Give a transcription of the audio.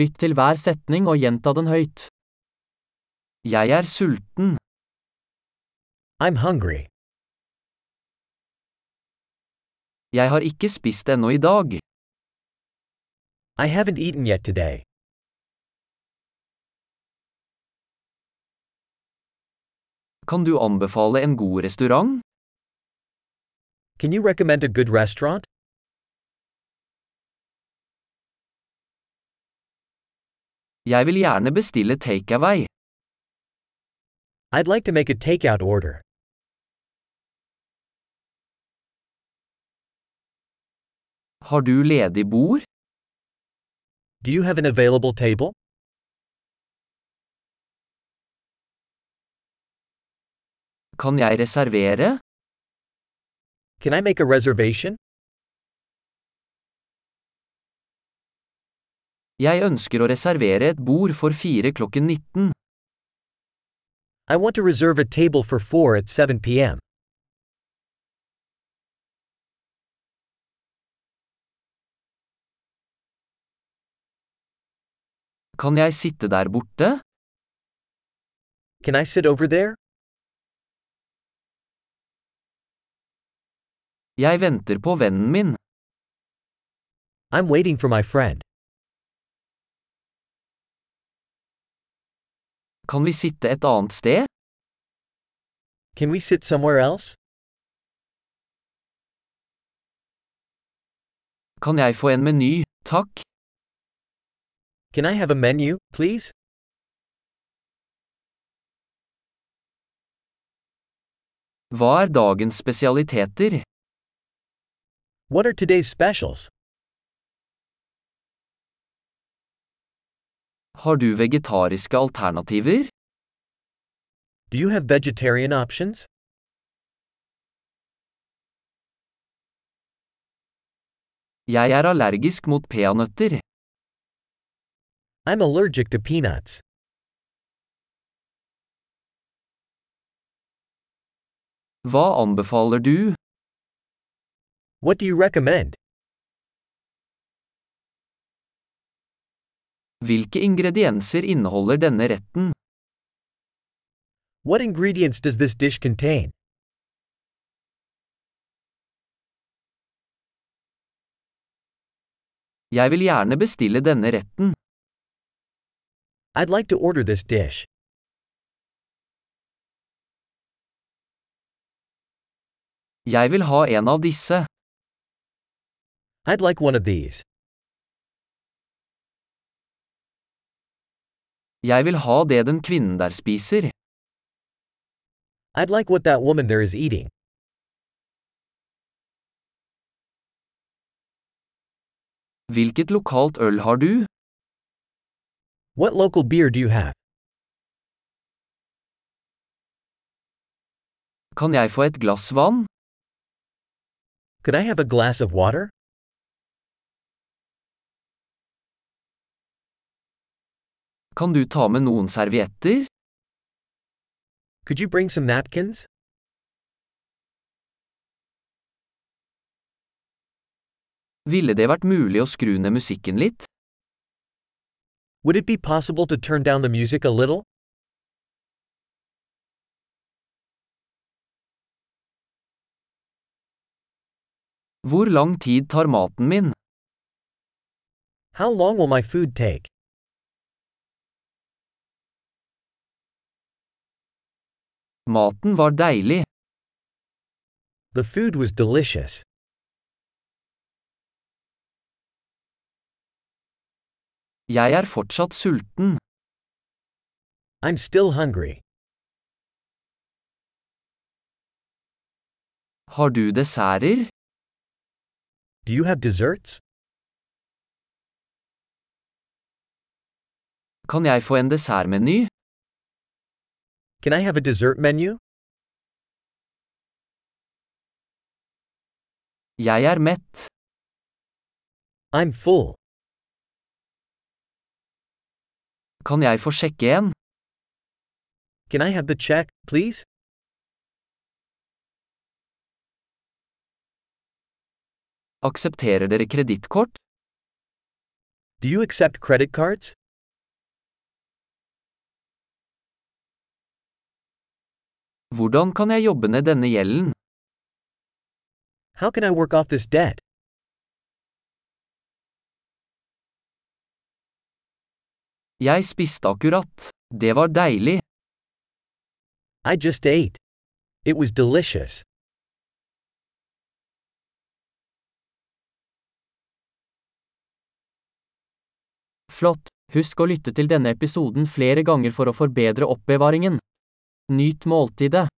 Lytt til hver setning og gjenta den høyt. Jeg er sulten. I'm hungry. Jeg har ikke spist ennå i dag. I haven't eaten yet today. Kan du anbefale en god restaurant? Can you recommend a good restaurant? Jeg vil gjerne bestille takeaway. I'd like to make a takeout order. Har du ledig bord? Do you have an available table? Kan jeg reservere? Can I make a reservation? Jeg ønsker å reservere et bord for fire klokken 19. I want to reserve a table for four at 7 p.m. Kan jeg sitte der borte? Can I sit over there? Jeg venter på vennen min. I'm waiting for my friend. Kan vi sitte et annet sted? Can we sit somewhere else? Kan jeg få en meny, takk? Can I have a menu, please? Hva er dagens spesialiteter? What are today's specials? Har du vegetariske alternativer? Do you have vegetarian options? Jeg er allergisk mot peanøtter. I'm allergic to peanuts. Hva anbefaler du? What do you recommend? Hvilke ingredienser inneholder denne retten? What ingredients does this dish contain? Jeg vil gjerne bestille denne retten. I'd like to order this dish. Jeg vil ha en av disse. I'd like one of these. Jeg vil ha det den kvinnen der spiser. I'd like what that woman there is eating. Hvilket lokalt øl har du? What local beer do you have? Kan jeg få et glass vann? Could I have a glass of water? Kan du ta med noen servietter? Could you bring some napkins? Ville det vært mulig å skru ned musikken litt? Would it be possible to turn down the music a little? Hvor lang tid tar maten min? How long will my food take? Maten var deilig. The food was delicious. Jeg er fortsatt sulten. I'm still hungry. Har du desserter? Do you have desserts? Kan jeg få en dessertmeny? Can I have a dessert menu? Jeg er mett. I'm full. Kan jeg få sjekke en? Can I have the check, please? Aksepterer dere kredittkort? Do you accept credit cards? Hvordan kan jeg jobbe ned denne gjelden? How can I work off this debt? Jeg spiste akkurat. Det var deilig. I just ate. It was delicious. Flott. Husk å lytte til denne episoden flere ganger for å forbedre oppbevaringen. Nyt måltidet.